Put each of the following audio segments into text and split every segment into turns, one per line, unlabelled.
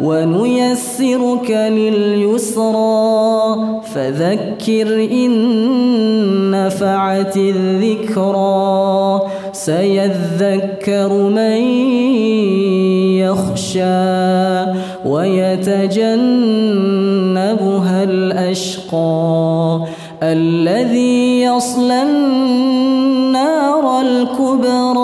ونيسرك لليسرى. فذكر إن نفعت الذكرى. سيذكر من يخشى ويتجنبها الأشقى. الذي يصلى النار الكبرى.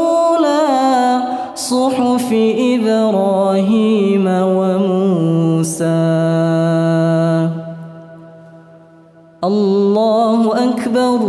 صحف إبراهيم وموسى. الله أكبر.